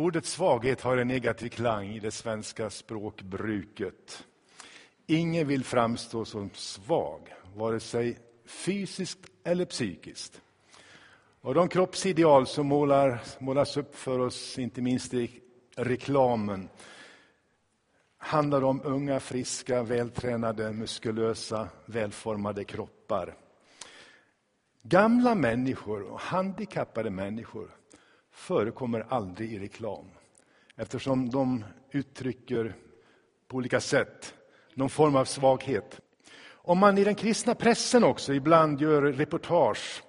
Ordet svaghet har en negativ klang i det svenska språkbruket. Ingen vill framstå som svag, vare sig fysiskt eller psykiskt. Och de kroppsideal som målar, målas upp för oss, inte minst i reklamen, handlar om unga, friska, vältränade, muskulösa, välformade kroppar. Gamla människor och handikappade människor förekommer aldrig i reklam eftersom de uttrycker på olika sätt någon form av svaghet. Om man i den kristna pressen också ibland gör reportage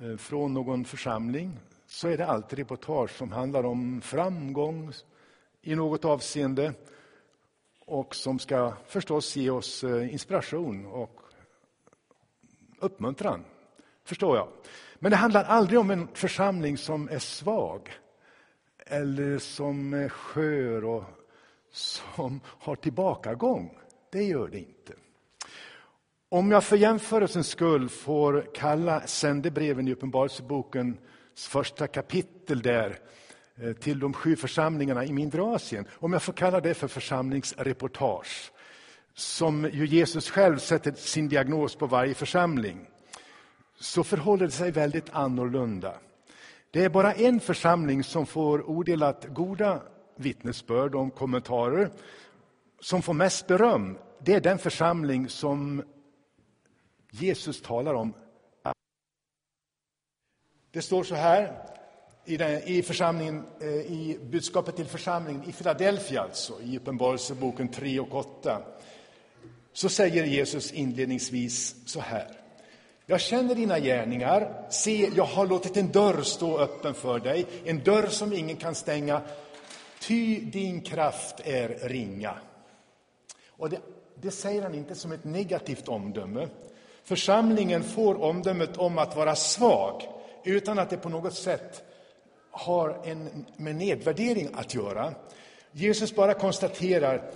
eh, från någon församling så är det alltid reportage som handlar om framgång i något avseende och som ska förstås ge oss eh, inspiration och uppmuntran, förstår jag. Men det handlar aldrig om en församling som är svag eller som är skör och som har tillbakagång. Det gör det inte. Om jag för jämförelsens skull får kalla sändebreven i Uppenbarelsebokens första kapitel där eh, till de sju församlingarna i mindre Asien, om jag får kalla det för församlingsreportage, som ju Jesus själv sätter sin diagnos på varje församling, så förhåller det sig väldigt annorlunda. Det är bara en församling som får odelat goda vittnesbörd och kommentarer, som får mest beröm. Det är den församling som Jesus talar om. Det står så här i, den, i, församlingen, eh, i budskapet till församlingen i Philadelphia, alltså, i Uppenbarelseboken 3 och 8. Så säger Jesus inledningsvis så här. Jag känner dina gärningar. Se, jag har låtit en dörr stå öppen för dig, en dörr som ingen kan stänga, ty din kraft är ringa. Och det, det säger han inte som ett negativt omdöme. Församlingen får omdömet om att vara svag utan att det på något sätt har en, med nedvärdering att göra. Jesus bara konstaterar,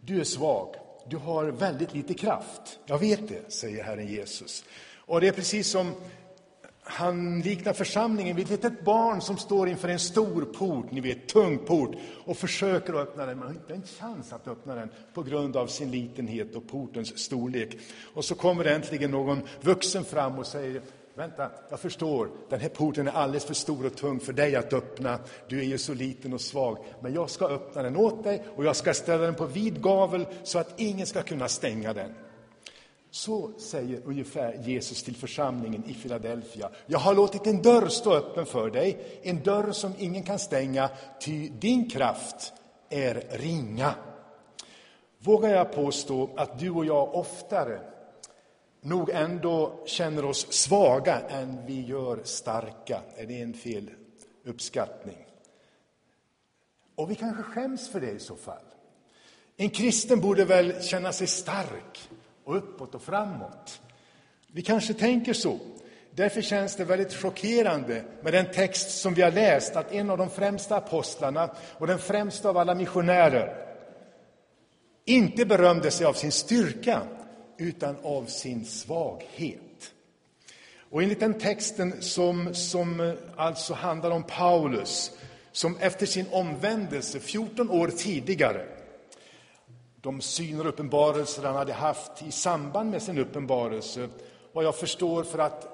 du är svag. Du har väldigt lite kraft. Jag vet det, säger Herren Jesus. Och det är precis som han liknar församlingen vid ett litet barn som står inför en stor port, ni vet, tung port, och försöker att öppna den, men har inte en chans att öppna den på grund av sin litenhet och portens storlek. Och så kommer äntligen någon vuxen fram och säger, Vänta, jag förstår, den här porten är alldeles för stor och tung för dig att öppna. Du är ju så liten och svag. Men jag ska öppna den åt dig och jag ska ställa den på vid gavel så att ingen ska kunna stänga den. Så säger ungefär Jesus till församlingen i Filadelfia. Jag har låtit en dörr stå öppen för dig, en dörr som ingen kan stänga, ty din kraft är ringa. Vågar jag påstå att du och jag oftare nog ändå känner oss svaga än vi gör starka. Är det en fel uppskattning? Och vi kanske skäms för det i så fall. En kristen borde väl känna sig stark och uppåt och framåt. Vi kanske tänker så. Därför känns det väldigt chockerande med den text som vi har läst, att en av de främsta apostlarna och den främsta av alla missionärer inte berömde sig av sin styrka, utan av sin svaghet. Och enligt den texten som, som eh, alltså handlar om Paulus, som efter sin omvändelse 14 år tidigare, de syner och uppenbarelser han hade haft i samband med sin uppenbarelse, vad jag förstår för att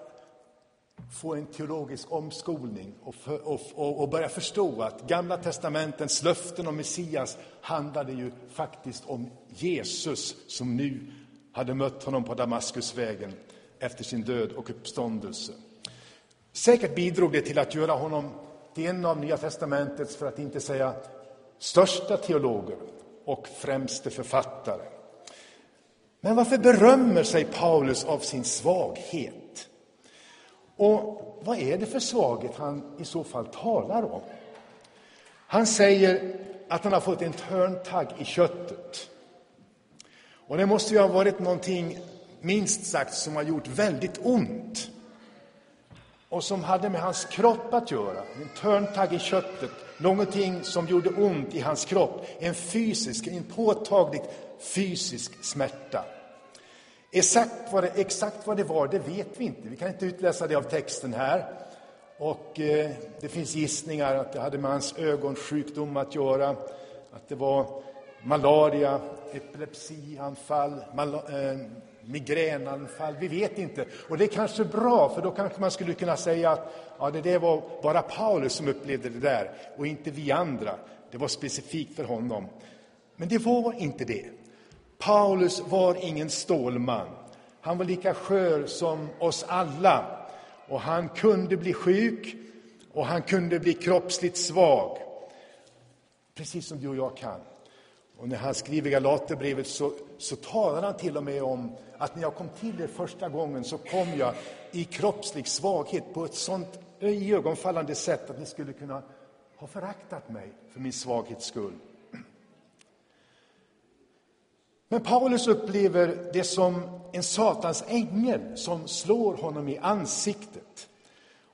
få en teologisk omskolning och, för, och, och, och, börja förstå att Gamla testamentens löften om Messias handlade ju faktiskt om Jesus som nu hade mött honom på Damaskusvägen efter sin död och uppståndelse. Säkert bidrog det till att göra honom till en av Nya testamentets, för att inte säga största teologer och främste författare. Men varför berömmer sig Paulus av sin svaghet? Och vad är det för svaghet han i så fall talar om? Han säger att han har fått en törntagg i köttet. Och det måste ju ha varit någonting, minst sagt, som har gjort väldigt ont. Och som hade med hans kropp att göra, en törntagg i köttet, någonting som gjorde ont i hans kropp, en fysisk, en påtaglig fysisk smärta. Exakt vad, det, exakt vad det var, det vet vi inte. Vi kan inte utläsa det av texten här. Och eh, det finns gissningar att det hade med hans ögonsjukdom att göra, att det var malaria, epilepsianfall, mal eh, migränanfall, vi vet inte. Och det är kanske bra, för då kanske man skulle kunna säga att ja, det där var bara Paulus som upplevde det där och inte vi andra. Det var specifikt för honom. Men det var inte det. Paulus var ingen stålman. Han var lika skör som oss alla. Och han kunde bli sjuk och han kunde bli kroppsligt svag. Precis som du och jag kan. Och när han skriver Galaterbrevet så, så talar han till och med om att när jag kom till er första gången så kom jag i kroppslig svaghet på ett sånt ögonfallande sätt att ni skulle kunna ha föraktat mig för min svaghets skull. Men Paulus upplever det som en Satans ängel som slår honom i ansiktet.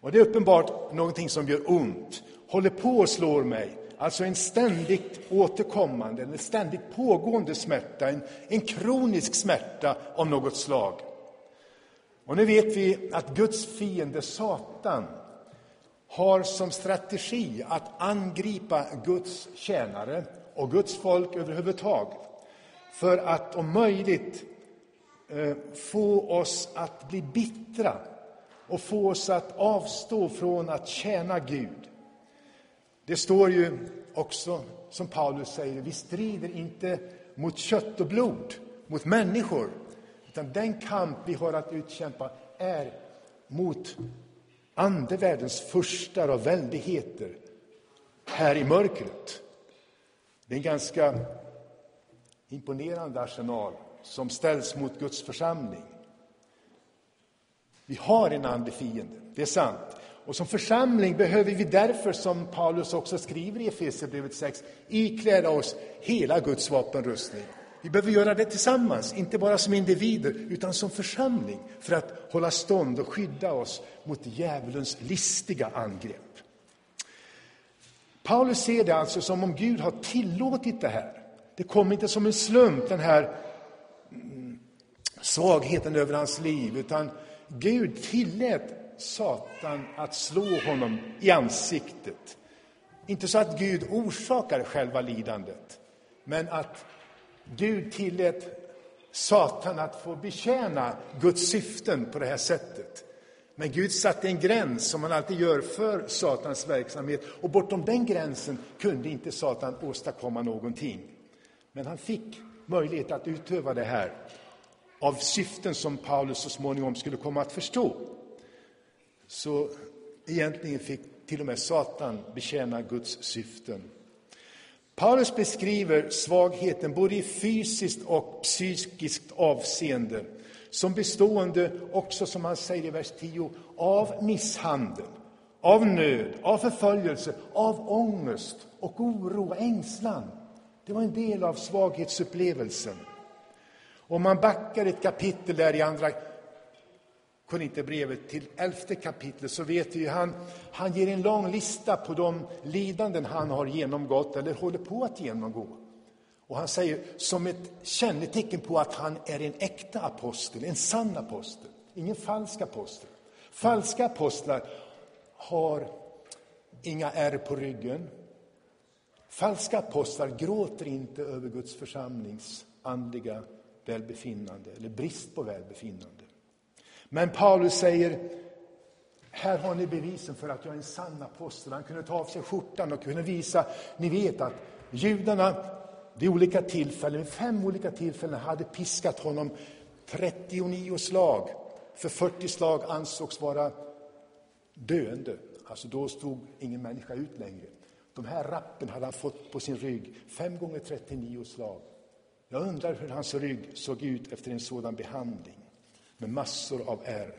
Och det är uppenbart någonting som gör ont, håller på och slår mig. Alltså en ständigt återkommande, en ständigt pågående smärta, en, en kronisk smärta av något slag. Och nu vet vi att Guds fiende Satan har som strategi att angripa Guds tjänare och Guds folk överhuvudtaget för att om möjligt eh, få oss att bli bittra och få oss att avstå från att tjäna Gud. Det står ju också, som Paulus säger, vi strider inte mot kött och blod, mot människor, utan den kamp vi har att utkämpa är mot andevärldens furstar och väldigheter här i mörkret. Det är en ganska imponerande arsenal som ställs mot Guds församling. Vi har en andlig fiende, det är sant. Och som församling behöver vi därför, som Paulus också skriver i Efesierbrevet 6, ikläda oss hela Guds vapenrustning. Vi behöver göra det tillsammans, inte bara som individer, utan som församling, för att hålla stånd och skydda oss mot djävulens listiga angrepp. Paulus ser det alltså som om Gud har tillåtit det här. Det kom inte som en slump, den här mm, svagheten över hans liv, utan Gud tillät Satan att slå honom i ansiktet. Inte så att Gud orsakar själva lidandet, men att Gud tillät Satan att få betjäna Guds syften på det här sättet. Men Gud satte en gräns, som han alltid gör, för Satans verksamhet. Och bortom den gränsen kunde inte Satan åstadkomma någonting. Men han fick möjlighet att utöva det här av syften som Paulus så småningom skulle komma att förstå. Så egentligen fick till och med Satan betjäna Guds syften. Paulus beskriver svagheten både i fysiskt och psykiskt avseende som bestående också, som han säger i vers 10, av misshandel, av nöd, av förföljelse, av ångest och oro och ängslan. Det var en del av svaghetsupplevelsen. Om man backar ett kapitel där i andra Korinthierbrevet till elfte kapitlet så vet vi han, han ger en lång lista på de lidanden han har genomgått eller håller på att genomgå. Och han säger som ett kännetecken på att han är en äkta apostel, en sann apostel, ingen falsk apostel. Falska apostlar har inga ärr på ryggen. Falska apostlar gråter inte över Guds församlings andliga välbefinnande eller brist på välbefinnande. Men Paulus säger, här har ni bevisen för att jag är en sann apostel. Han kunde ta av sig skjortan och kunde visa, ni vet att judarna vid olika tillfällen, vid fem olika tillfällen, hade piskat honom 39 slag. För 40 slag ansågs vara döende. Alltså då stod ingen människa ut längre. De här rappen hade han fått på sin rygg, fem gånger 39 slag. Jag undrar hur hans rygg såg ut efter en sådan behandling med massor av ärr.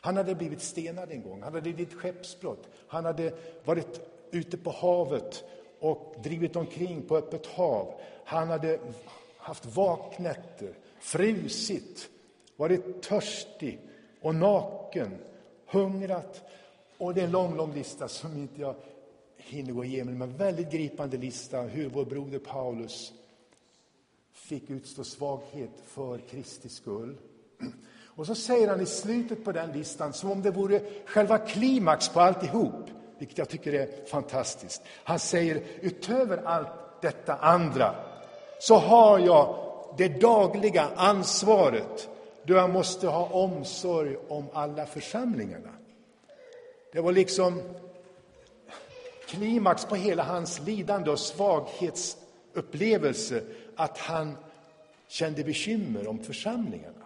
Han hade blivit stenad en gång, han hade lidit skeppsbrott, han hade varit ute på havet och drivit omkring på öppet hav. Han hade haft vaknätter, frusit, varit törstig och naken, hungrat. Och det är en lång, lång lista som inte jag hinner gå igenom, men en väldigt gripande lista hur vår broder Paulus fick utstå svaghet för Kristi skull. Och så säger han i slutet på den listan, som om det vore själva klimax på alltihop, vilket jag tycker är fantastiskt. Han säger, utöver allt detta andra, så har jag det dagliga ansvaret då jag måste ha omsorg om alla församlingarna. Det var liksom klimax på hela hans lidande och svaghetsupplevelse att han kände bekymmer om församlingarna.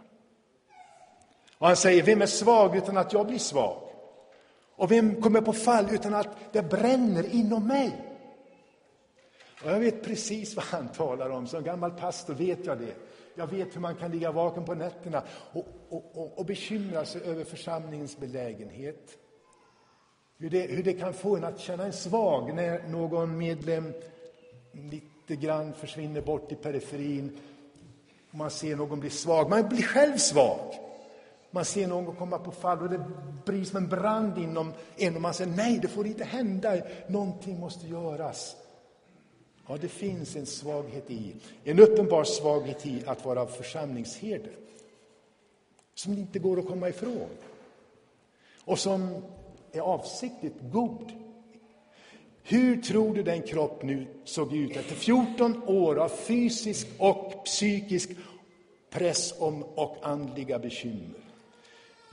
Och han säger, vem är svag utan att jag blir svag? Och vem kommer på fall utan att det bränner inom mig? Och jag vet precis vad han talar om. Som gammal pastor vet jag det. Jag vet hur man kan ligga vaken på nätterna och, och, och, och bekymra sig över församlingens belägenhet. Hur det, hur det kan få en att känna en svag när någon medlem lite grann försvinner bort i periferin. Man ser någon bli svag. Man blir själv svag. Man ser någon komma på fall och det blir som en brand inom en och man säger nej, det får inte hända. Någonting måste göras. Ja, det finns en svaghet i, en uppenbar svaghet i att vara församlingsherde. Som inte går att komma ifrån. Och som är avsiktligt god. Hur tror du den kropp nu såg ut efter 14 år av fysisk och psykisk press och andliga bekymmer?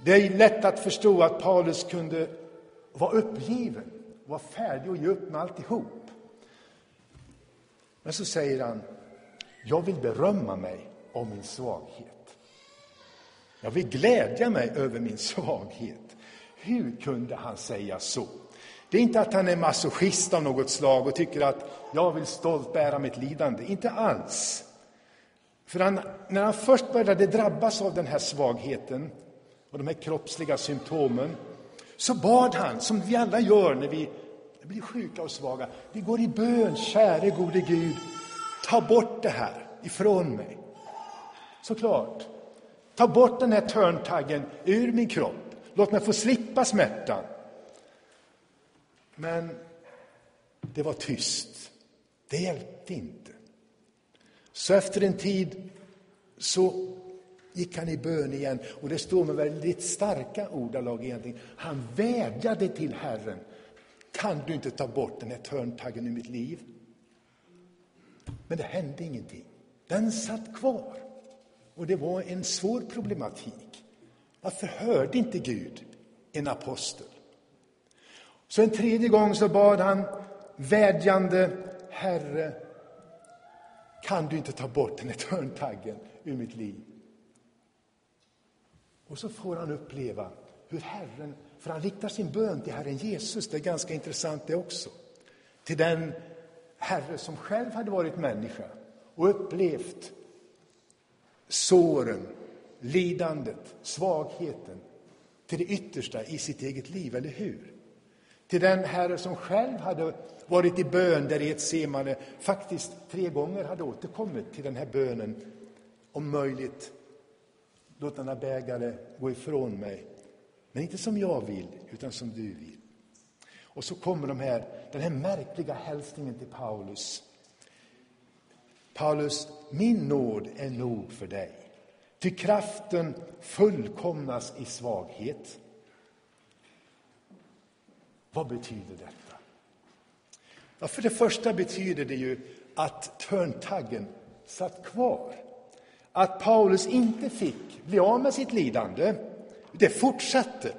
Det är lätt att förstå att Paulus kunde vara uppgiven, vara färdig att ge upp med alltihop. Men så säger han, jag vill berömma mig om min svaghet. Jag vill glädja mig över min svaghet. Hur kunde han säga så? Det är inte att han är masochist av något slag och tycker att jag vill stolt bära mitt lidande. Inte alls. För han, när han först började drabbas av den här svagheten och de här kroppsliga symptomen så bad han, som vi alla gör när vi blir sjuka och svaga. Vi går i bön, käre gode Gud, ta bort det här ifrån mig. Såklart. Ta bort den här törntaggen ur min kropp. Låt mig få slippa smärtan. Men det var tyst. Det hjälpte inte. Så efter en tid så gick han i bön igen. Och det står med väldigt starka ordalag egentligen. Han vädjade till Herren. Kan du inte ta bort den här törntaggen ur mitt liv? Men det hände ingenting. Den satt kvar. Och det var en svår problematik. Varför hörde inte Gud en apostel? Så en tredje gång så bad han vädjande, Herre, kan du inte ta bort den här törntaggen ur mitt liv? Och så får han uppleva hur Herren, för han riktar sin bön till Herren Jesus, det är ganska intressant det också. Till den Herre som själv hade varit människa och upplevt såren, lidandet, svagheten till det yttersta i sitt eget liv, eller hur? Till den Herre som själv hade varit i bön där i ett semane, faktiskt tre gånger hade återkommit till den här bönen, om möjligt låt denna bägare gå ifrån mig. Men inte som jag vill, utan som du vill. Och så kommer de här, den här märkliga hälsningen till Paulus. Paulus, min nåd är nog för dig. Ty kraften fullkomnas i svaghet. Vad betyder detta? Ja, för det första betyder det ju att törntaggen satt kvar. Att Paulus inte fick bli av med sitt lidande, det fortsatte.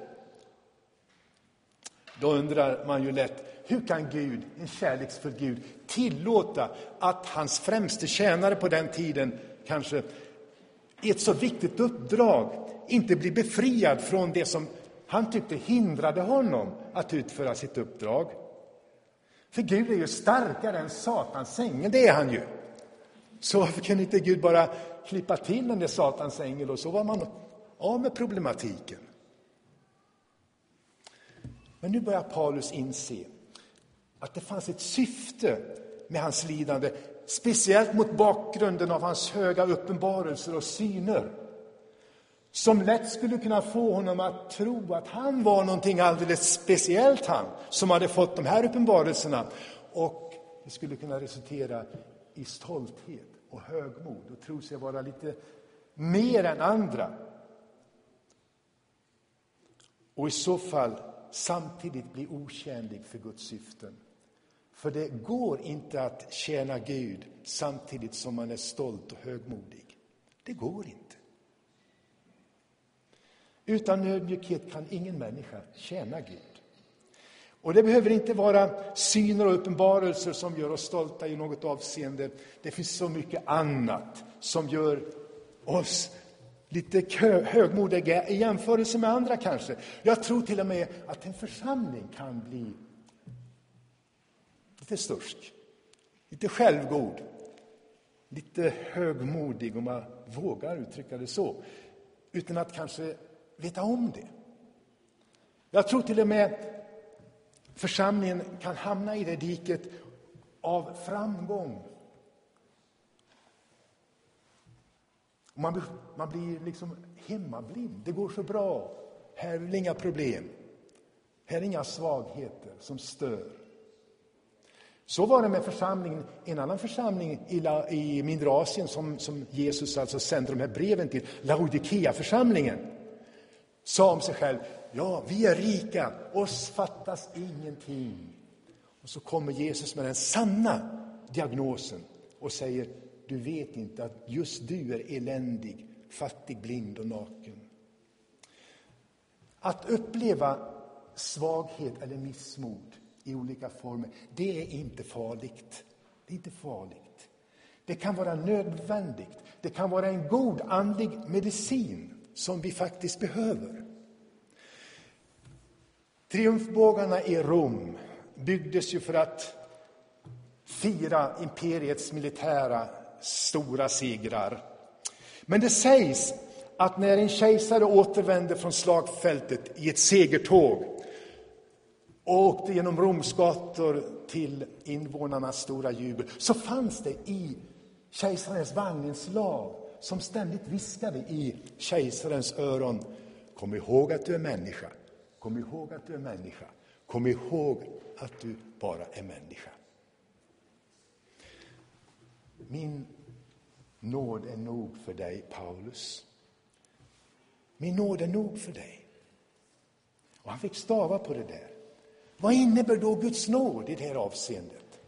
Då undrar man ju lätt, hur kan Gud, en kärleksfull Gud, tillåta att hans främste tjänare på den tiden, kanske i ett så viktigt uppdrag, inte blir befriad från det som han tyckte hindrade honom att utföra sitt uppdrag? För Gud är ju starkare än Satans ängel, det är han ju. Så varför kunde inte Gud bara klippa till den där Satans ängel och så var man av med problematiken? Men nu börjar Paulus inse att det fanns ett syfte med hans lidande, speciellt mot bakgrunden av hans höga uppenbarelser och syner som lätt skulle kunna få honom att tro att han var någonting alldeles speciellt, han som hade fått de här uppenbarelserna. Och det skulle kunna resultera i stolthet och högmod och tro sig vara lite mer än andra. och i så fall samtidigt bli otjänlig för Guds syften. För det går inte att tjäna Gud samtidigt som man är stolt och högmodig. Det går inte. Utan ödmjukhet kan ingen människa tjäna Gud. Och det behöver inte vara syner och uppenbarelser som gör oss stolta i något avseende. Det finns så mycket annat som gör oss lite högmodiga i jämförelse med andra kanske. Jag tror till och med att en församling kan bli lite stursk, lite självgod, lite högmodig om man vågar uttrycka det så, utan att kanske veta om det. Jag tror till och med församlingen kan hamna i det diket av framgång. Man, man blir liksom hemmablind. Det går så bra. Här är inga problem. Här är inga svagheter som stör. Så var det med församlingen, en annan församling i, La, i mindre Asien som, som Jesus alltså sände de här breven till, Laodikea-församlingen, sa om sig själv, ja, vi är rika, oss fattas ingenting. Och så kommer Jesus med den sanna diagnosen och säger, du vet inte att just du är eländig, fattig, blind och naken. Att uppleva svaghet eller missmod i olika former, det är inte farligt. Det är inte farligt. Det kan vara nödvändigt. Det kan vara en god andlig medicin som vi faktiskt behöver. Triumfbågarna i Rom byggdes ju för att fira imperiets militära stora segrar. Men det sägs att när en kejsare återvände från slagfältet i ett segertåg och åkte genom Roms gator till invånarnas stora jubel, så fanns det i kejsarens vagn en slav som ständigt viskade i kejsarens öron. Kom ihåg att du är människa. Kom ihåg att du är människa. Kom ihåg att du bara är människa. Min nåd är nog för dig, Paulus. Min nåd är nog för dig. Och han fick stava på det där. Vad innebär då Guds nåd i det här avseendet?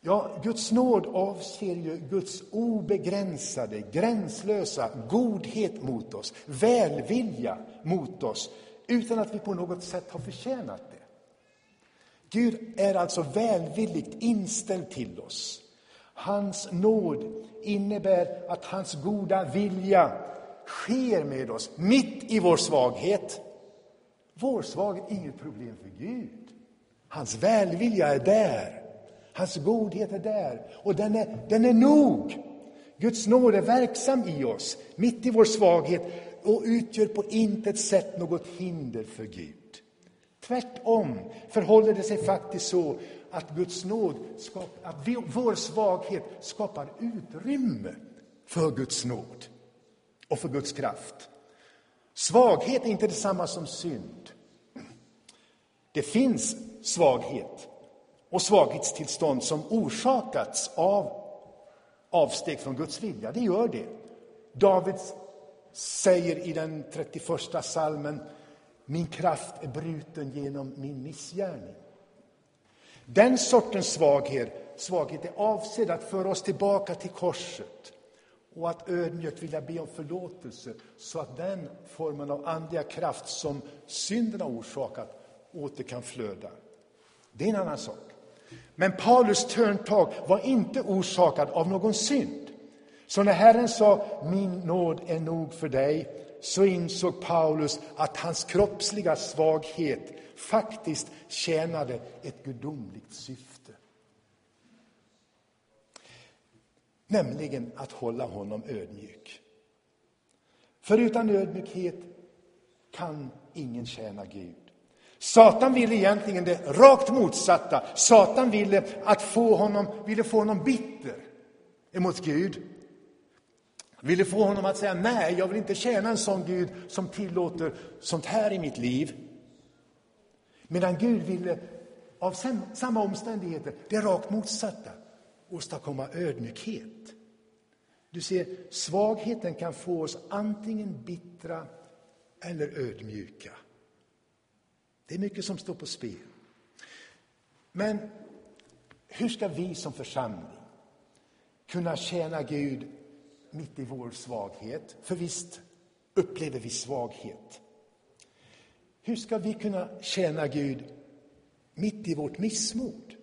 Ja, Guds nåd avser ju Guds obegränsade, gränslösa godhet mot oss, välvilja mot oss, utan att vi på något sätt har förtjänat det. Gud är alltså välvilligt inställd till oss. Hans nåd innebär att hans goda vilja sker med oss mitt i vår svaghet. Vår svaghet är inget problem för Gud. Hans välvilja är där. Hans godhet är där. Och den är, den är nog. Guds nåd är verksam i oss, mitt i vår svaghet och utgör på intet sätt något hinder för Gud. Tvärtom förhåller det sig faktiskt så att Guds nåd, att vår svaghet skapar utrymme för Guds nåd och för Guds kraft. Svaghet är inte detsamma som synd. Det finns svaghet och svaghetstillstånd som orsakats av avsteg från Guds vilja. Det gör det. Davids säger i den 31 salmen Min kraft är bruten genom min missgärning. Den sortens svaghet, svaghet är avsedd att föra oss tillbaka till korset och att ödmjukt vilja be om förlåtelse så att den formen av andliga kraft som synden har orsakat åter kan flöda. Det är en annan sak. Men Paulus törntag var inte orsakad av någon synd. Så när Herren sa min nåd är nog för dig så insåg Paulus att hans kroppsliga svaghet faktiskt tjänade ett gudomligt syfte. Nämligen att hålla honom ödmjuk. För utan ödmjukhet kan ingen tjäna Gud. Satan ville egentligen det rakt motsatta. Satan ville, att få honom, ville få honom bitter emot Gud. Ville få honom att säga nej, jag vill inte tjäna en sån Gud som tillåter sånt här i mitt liv. Medan Gud ville, av samma omständigheter, det rakt motsatta, åstadkomma ödmjukhet. Du ser, svagheten kan få oss antingen bittra eller ödmjuka. Det är mycket som står på spel. Men hur ska vi som församling kunna tjäna Gud mitt i vår svaghet? För visst upplever vi svaghet. Hur ska vi kunna tjäna Gud mitt i vårt missmod?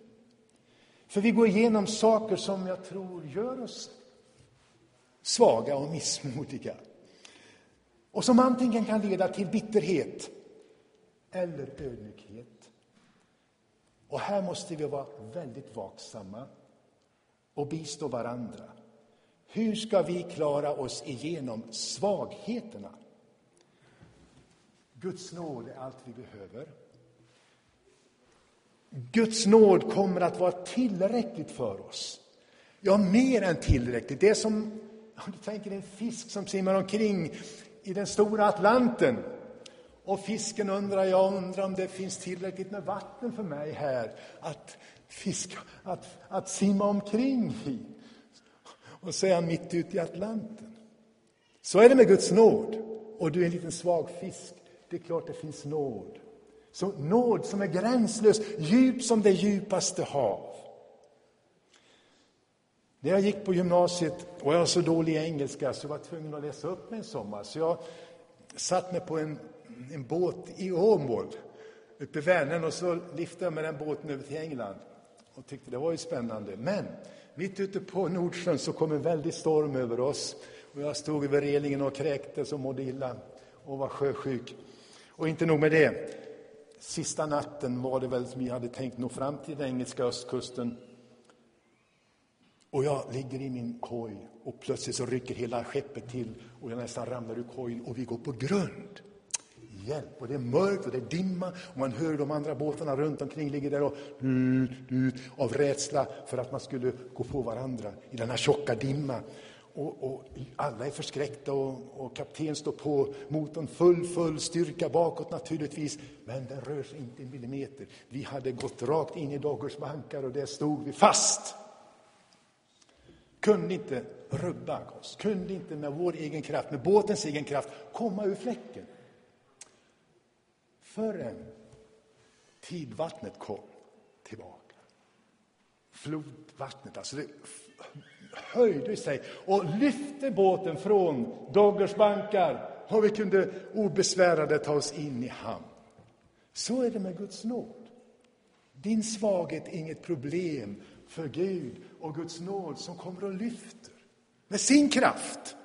För vi går igenom saker som jag tror gör oss svaga och missmodiga. Och som antingen kan leda till bitterhet eller ödmjukhet. Och här måste vi vara väldigt vaksamma och bistå varandra. Hur ska vi klara oss igenom svagheterna? Guds nåd är allt vi behöver. Guds nåd kommer att vara tillräckligt för oss. Ja, mer än tillräckligt. Det är som om du tänker en fisk som simmar omkring i den stora Atlanten. Och fisken undrar, jag undrar om det finns tillräckligt med vatten för mig här att, fiska, att, att simma omkring i. Och så är han mitt ute i Atlanten. Så är det med Guds nåd. Och du är en liten svag fisk. Det är klart det finns nåd. Så nåd som är gränslös, djup som det djupaste hav. När jag gick på gymnasiet och jag var så dålig i engelska så var jag tvungen att läsa upp mig en sommar. Så jag satt mig på en, en båt i Åmål uppe i Vänern och så liftade jag med den båten över till England och tyckte det var ju spännande. Men mitt ute på Nordsjön så kom en väldig storm över oss och jag stod över relingen och kräktes och mådde illa och var sjösjuk. Och inte nog med det. Sista natten var det väl som jag hade tänkt nå fram till den engelska östkusten. Och jag ligger i min koj och plötsligt så rycker hela skeppet till och jag nästan ramlar ur kojen och vi går på grund. Hjälp! Och det är mörkt och det är dimma och man hör de andra båtarna runt omkring ligger där och ut, ut, av rädsla för att man skulle gå på varandra i denna tjocka dimma. Och, och, alla är förskräckta och, och kapten står på motorn full, full styrka bakåt naturligtvis. Men den rör sig inte en millimeter. Vi hade gått rakt in i Doggers bankar och där stod vi fast. Kunde inte rubba oss, kunde inte med vår egen kraft, med båtens egen kraft komma ur fläcken. Förrän tidvattnet kom tillbaka. Flodvattnet, alltså det höjde sig och lyfte båten från Doggers bankar och vi kunde obesvärade ta oss in i hamn. Så är det med Guds nåd. Din svaghet är inget problem för Gud och Guds nåd som kommer och lyfter med sin kraft.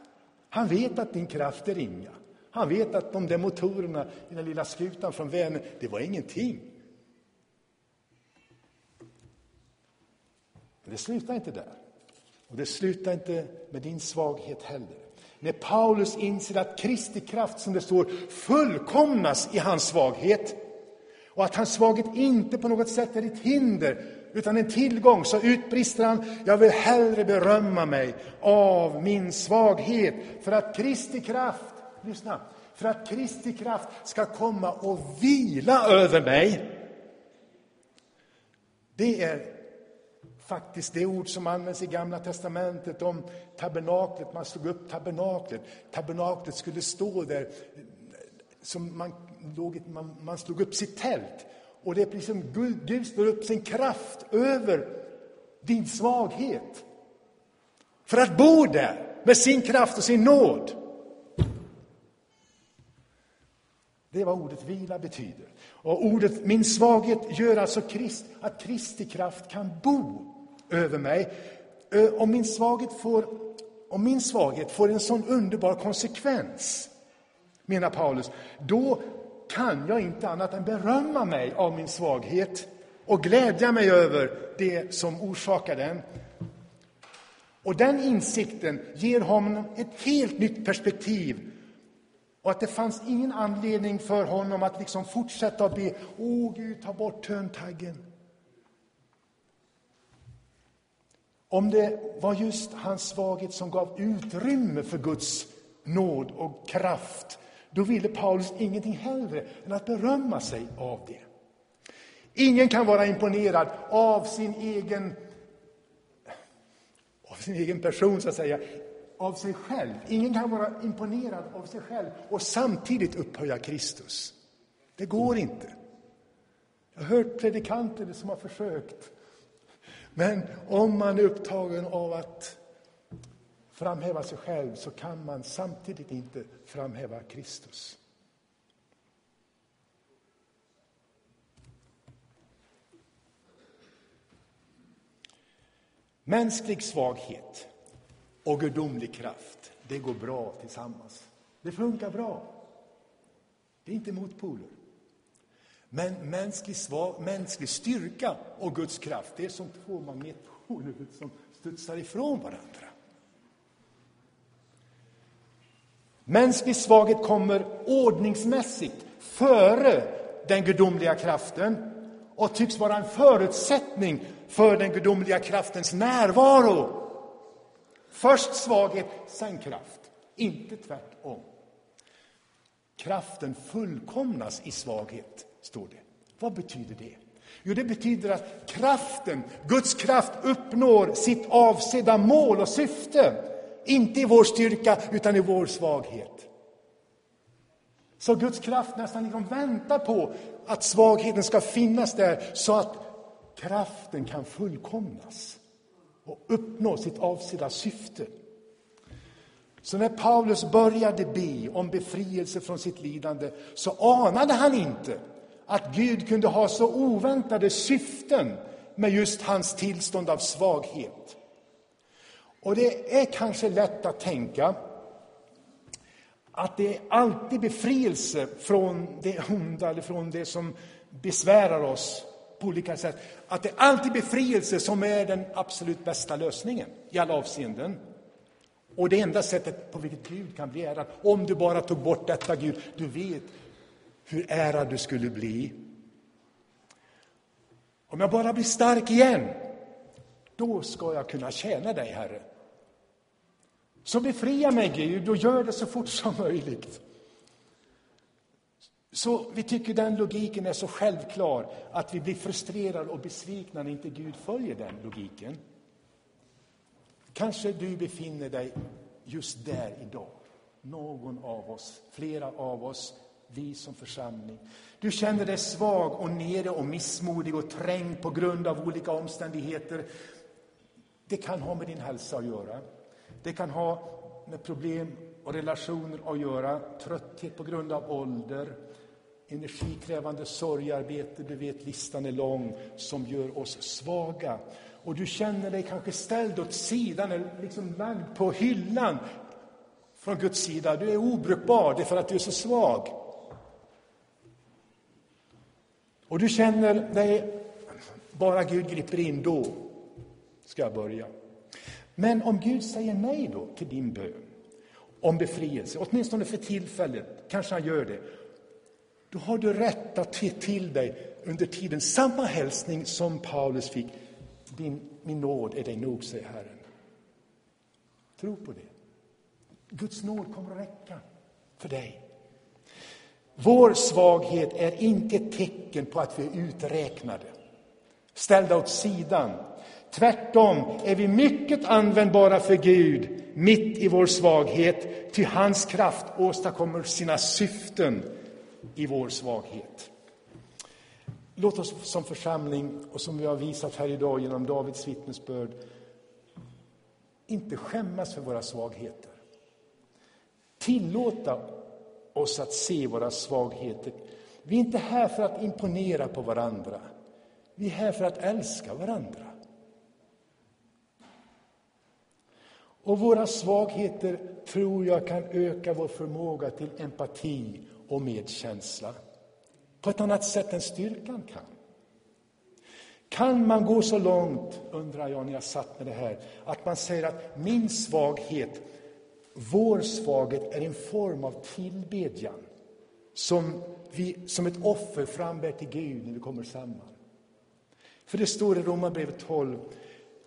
Han vet att din kraft är ringa. Han vet att de där motorerna i den lilla skutan från Vänern, det var ingenting. Men det slutar inte där. Och det slutar inte med din svaghet heller. När Paulus inser att Kristi kraft, som det står, fullkomnas i hans svaghet och att hans svaghet inte på något sätt är ett hinder utan en tillgång, så utbrister han, jag vill hellre berömma mig av min svaghet för att Kristi kraft, lyssna, för att Kristi kraft ska komma och vila över mig. Det är faktiskt det ord som används i Gamla testamentet om tabernaklet. Man slog upp tabernaklet. Tabernaklet skulle stå där, som man, man, man slog upp sitt tält. Och det är precis som Gud, Gud slår upp sin kraft över din svaghet. För att bo där med sin kraft och sin nåd. Det är vad ordet vila betyder. Och ordet min svaghet gör alltså Krist, att Kristi kraft kan bo över mig. Eh, om min svaghet får, om min svaghet får en sån underbar konsekvens, menar Paulus, då kan jag inte annat än berömma mig av min svaghet och glädja mig över det som orsakar den. Och den insikten ger honom ett helt nytt perspektiv. Och att det fanns ingen anledning för honom att liksom fortsätta att be, åh Gud, ta bort töntaggen. Om det var just hans svaghet som gav utrymme för Guds nåd och kraft, då ville Paulus ingenting hellre än att berömma sig av det. Ingen kan vara imponerad av sin egen, av sin egen person, så att säga, av sig själv. Ingen kan vara imponerad av sig själv och samtidigt upphöja Kristus. Det går inte. Jag har hört predikanter som har försökt. Men om man är upptagen av att framhäva sig själv så kan man samtidigt inte framhäva Kristus. Mänsklig svaghet och gudomlig kraft, det går bra tillsammans. Det funkar bra. Det är inte motpoler. Men mänsklig, svag, mänsklig styrka och Guds kraft, det är som två magnetpoler som studsar ifrån varandra. Mänsklig svaghet kommer ordningsmässigt före den gudomliga kraften och tycks vara en förutsättning för den gudomliga kraftens närvaro. Först svaghet, sen kraft. Inte tvärtom. Kraften fullkomnas i svaghet, står det. Vad betyder det? Jo, det betyder att kraften, Guds kraft, uppnår sitt avsedda mål och syfte. Inte i vår styrka, utan i vår svaghet. Så Guds kraft nästan liksom väntar på att svagheten ska finnas där så att kraften kan fullkomnas och uppnå sitt avsedda syfte. Så när Paulus började be om befrielse från sitt lidande så anade han inte att Gud kunde ha så oväntade syften med just hans tillstånd av svaghet. Och det är kanske lätt att tänka att det är alltid befrielse från det onda eller från det som besvärar oss på olika sätt. Att det är alltid befrielse som är den absolut bästa lösningen i alla avseenden. Och det enda sättet på vilket Gud kan bli ärad. Om du bara tog bort detta, Gud, du vet hur ärad du skulle bli. Om jag bara blir stark igen, då ska jag kunna tjäna dig, Herre. Så befria mig, Gud, och gör det så fort som möjligt. Så vi tycker den logiken är så självklar att vi blir frustrerade och besvikna när inte Gud följer den logiken. Kanske du befinner dig just där idag. Någon av oss, flera av oss, vi som församling. Du känner dig svag och nere och missmodig och trängd på grund av olika omständigheter. Det kan ha med din hälsa att göra. Det kan ha med problem och relationer att göra. Trötthet på grund av ålder, energikrävande sorgarbete, du vet listan är lång, som gör oss svaga. Och du känner dig kanske ställd åt sidan, eller liksom lagd på hyllan från Guds sida. Du är obrukbar, det är för att du är så svag. Och du känner dig, bara Gud griper in, då ska jag börja. Men om Gud säger nej då till din bön om befrielse, åtminstone för tillfället, kanske han gör det, då har du rätt att ta till dig under tiden samma hälsning som Paulus fick. Din, min nåd är dig nog, säger Herren. Tro på det. Guds nåd kommer att räcka för dig. Vår svaghet är inte ett tecken på att vi är uträknade, ställda åt sidan. Tvärtom är vi mycket användbara för Gud mitt i vår svaghet, ty hans kraft åstadkommer sina syften i vår svaghet. Låt oss som församling, och som vi har visat här idag genom Davids vittnesbörd, inte skämmas för våra svagheter. Tillåta oss att se våra svagheter. Vi är inte här för att imponera på varandra. Vi är här för att älska varandra. Och våra svagheter tror jag kan öka vår förmåga till empati och medkänsla på ett annat sätt än styrkan kan. Kan man gå så långt, undrar jag när jag satt med det här, att man säger att min svaghet, vår svaghet är en form av tillbedjan som, vi, som ett offer frambär till Gud när vi kommer samman. För det står i Romarbrevet 12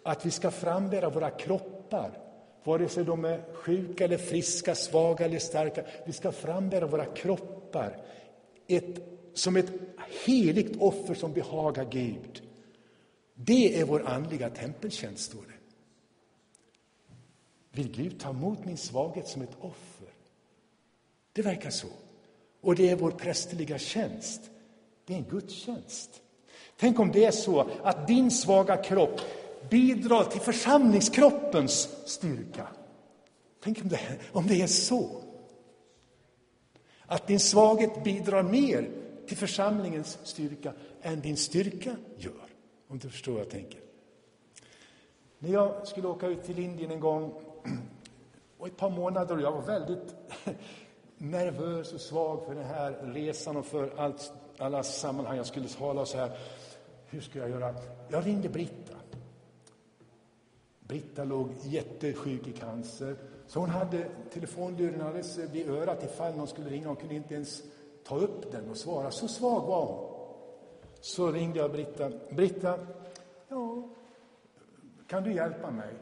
att vi ska frambära våra kroppar vare sig de är sjuka eller friska, svaga eller starka. Vi ska frambära våra kroppar ett, som ett heligt offer som behagar Gud. Det är vår andliga tempeltjänst, står det. Vill Gud ta emot min svaghet som ett offer? Det verkar så. Och det är vår prästerliga tjänst. Det är en gudstjänst. Tänk om det är så att din svaga kropp bidrar till församlingskroppens styrka. Tänk om det, om det är så. Att din svaghet bidrar mer till församlingens styrka än din styrka gör. Om du förstår vad jag tänker. När jag skulle åka ut till Indien en gång, och ett par månader, och jag var väldigt nervös och svag för den här resan och för allt, alla sammanhang jag skulle tala och så här. Hur ska jag göra? Jag ringde Britta. Britta låg jättesjuk i cancer. Så hon hade telefonluren alldeles vid örat ifall någon skulle ringa. Hon kunde inte ens ta upp den och svara. Så svag var hon. Så ringde jag Britta. Britta, ja, kan du hjälpa mig?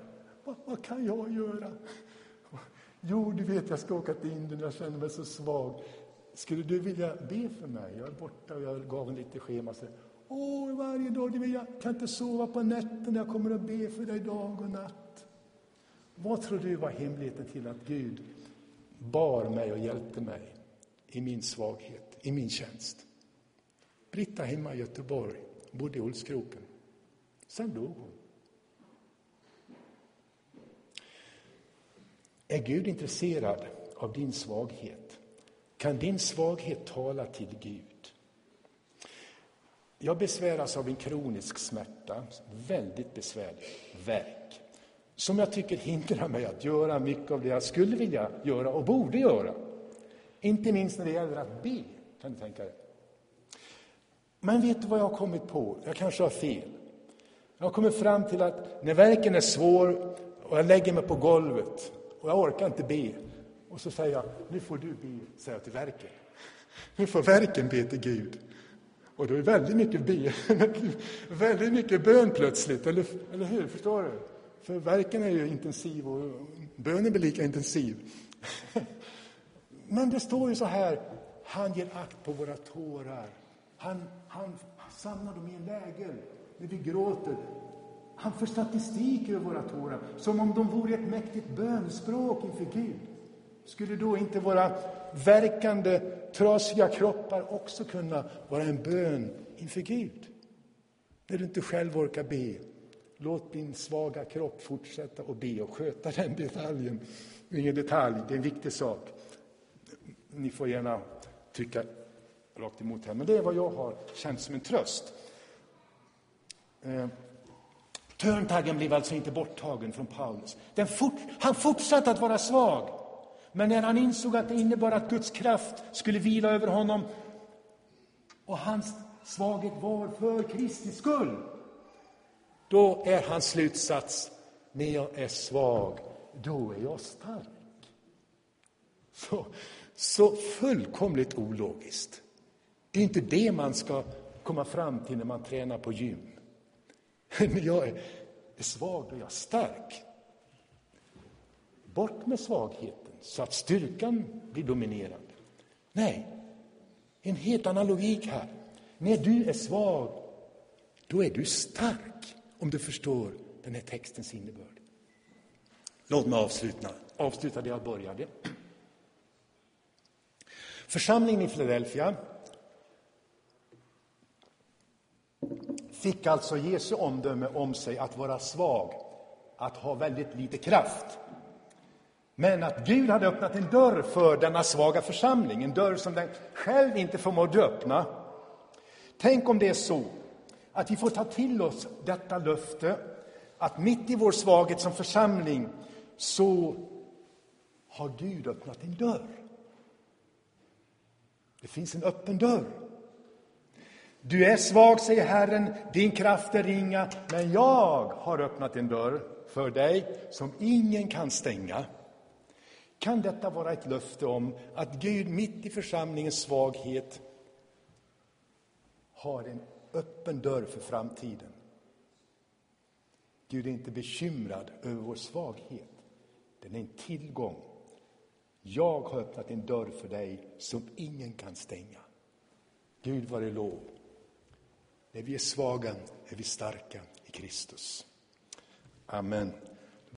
Vad, vad kan jag göra? Jo, du vet, jag ska åka till Indien, jag känner mig så svag. Skulle du vilja be för mig? Jag är borta och jag gav en lite schema. Så, Åh, varje dag, du jag kan inte sova på nätterna, jag kommer att be för dig dag och natt. Vad tror du var hemligheten till att Gud bar mig och hjälpte mig i min svaghet, i min tjänst? Britta hemma i Göteborg, bodde i Olskroken. Sen dog hon. Är Gud intresserad av din svaghet? Kan din svaghet tala till Gud? Jag besväras av en kronisk smärta, väldigt besvärlig värk, som jag tycker hindrar mig att göra mycket av det jag skulle vilja göra och borde göra. Inte minst när det gäller att be, kan du tänka dig. Men vet du vad jag har kommit på? Jag kanske har fel. Jag har kommit fram till att när verken är svår och jag lägger mig på golvet och jag orkar inte be. Och så säger jag, nu får du be, säger jag till verken. Nu får verken be till Gud. Och då är det väldigt mycket be, väldigt mycket bön plötsligt, eller, eller hur? Förstår du? För verken är ju intensiv och bönen blir lika intensiv. Men det står ju så här, han ger akt på våra tårar. Han, han samlar dem i en läger när vi gråter. Han för statistik över våra tårar, som om de vore ett mäktigt bönspråk inför Gud. Skulle då inte våra verkande, trasiga kroppar också kunna vara en bön inför Gud? När du inte själv orkar be, låt din svaga kropp fortsätta att be och sköta den detaljen. Ingen detalj, det är en viktig sak. Ni får gärna tycka rakt emot här, men det är vad jag har känt som en tröst. Eh, Törntaggen blev alltså inte borttagen från Paulus. Fort, han fortsatte att vara svag. Men när han insåg att det innebar att Guds kraft skulle vila över honom och hans svaghet var för Kristi skull, då är hans slutsats, när jag är svag, då är jag stark. Så, så fullkomligt ologiskt. Det är inte det man ska komma fram till när man tränar på gym. Men jag är, svag, då är jag stark. Bort med svaghet så att styrkan blir dominerande. Nej, en helt annan logik här. När du är svag, då är du stark, om du förstår den här textens innebörd. Låt mig avsluta, avsluta det jag började. Församlingen i Philadelphia fick alltså Jesu omdöme om sig att vara svag, att ha väldigt lite kraft. Men att Gud hade öppnat en dörr för denna svaga församling, en dörr som den själv inte förmådde öppna. Tänk om det är så att vi får ta till oss detta löfte, att mitt i vår svaghet som församling så har Gud öppnat en dörr. Det finns en öppen dörr. Du är svag, säger Herren, din kraft är ringa, men jag har öppnat en dörr för dig som ingen kan stänga. Kan detta vara ett löfte om att Gud mitt i församlingens svaghet har en öppen dörr för framtiden? Gud är inte bekymrad över vår svaghet. Den är en tillgång. Jag har öppnat en dörr för dig som ingen kan stänga. Gud vare lov. När vi är svaga är vi starka i Kristus. Amen.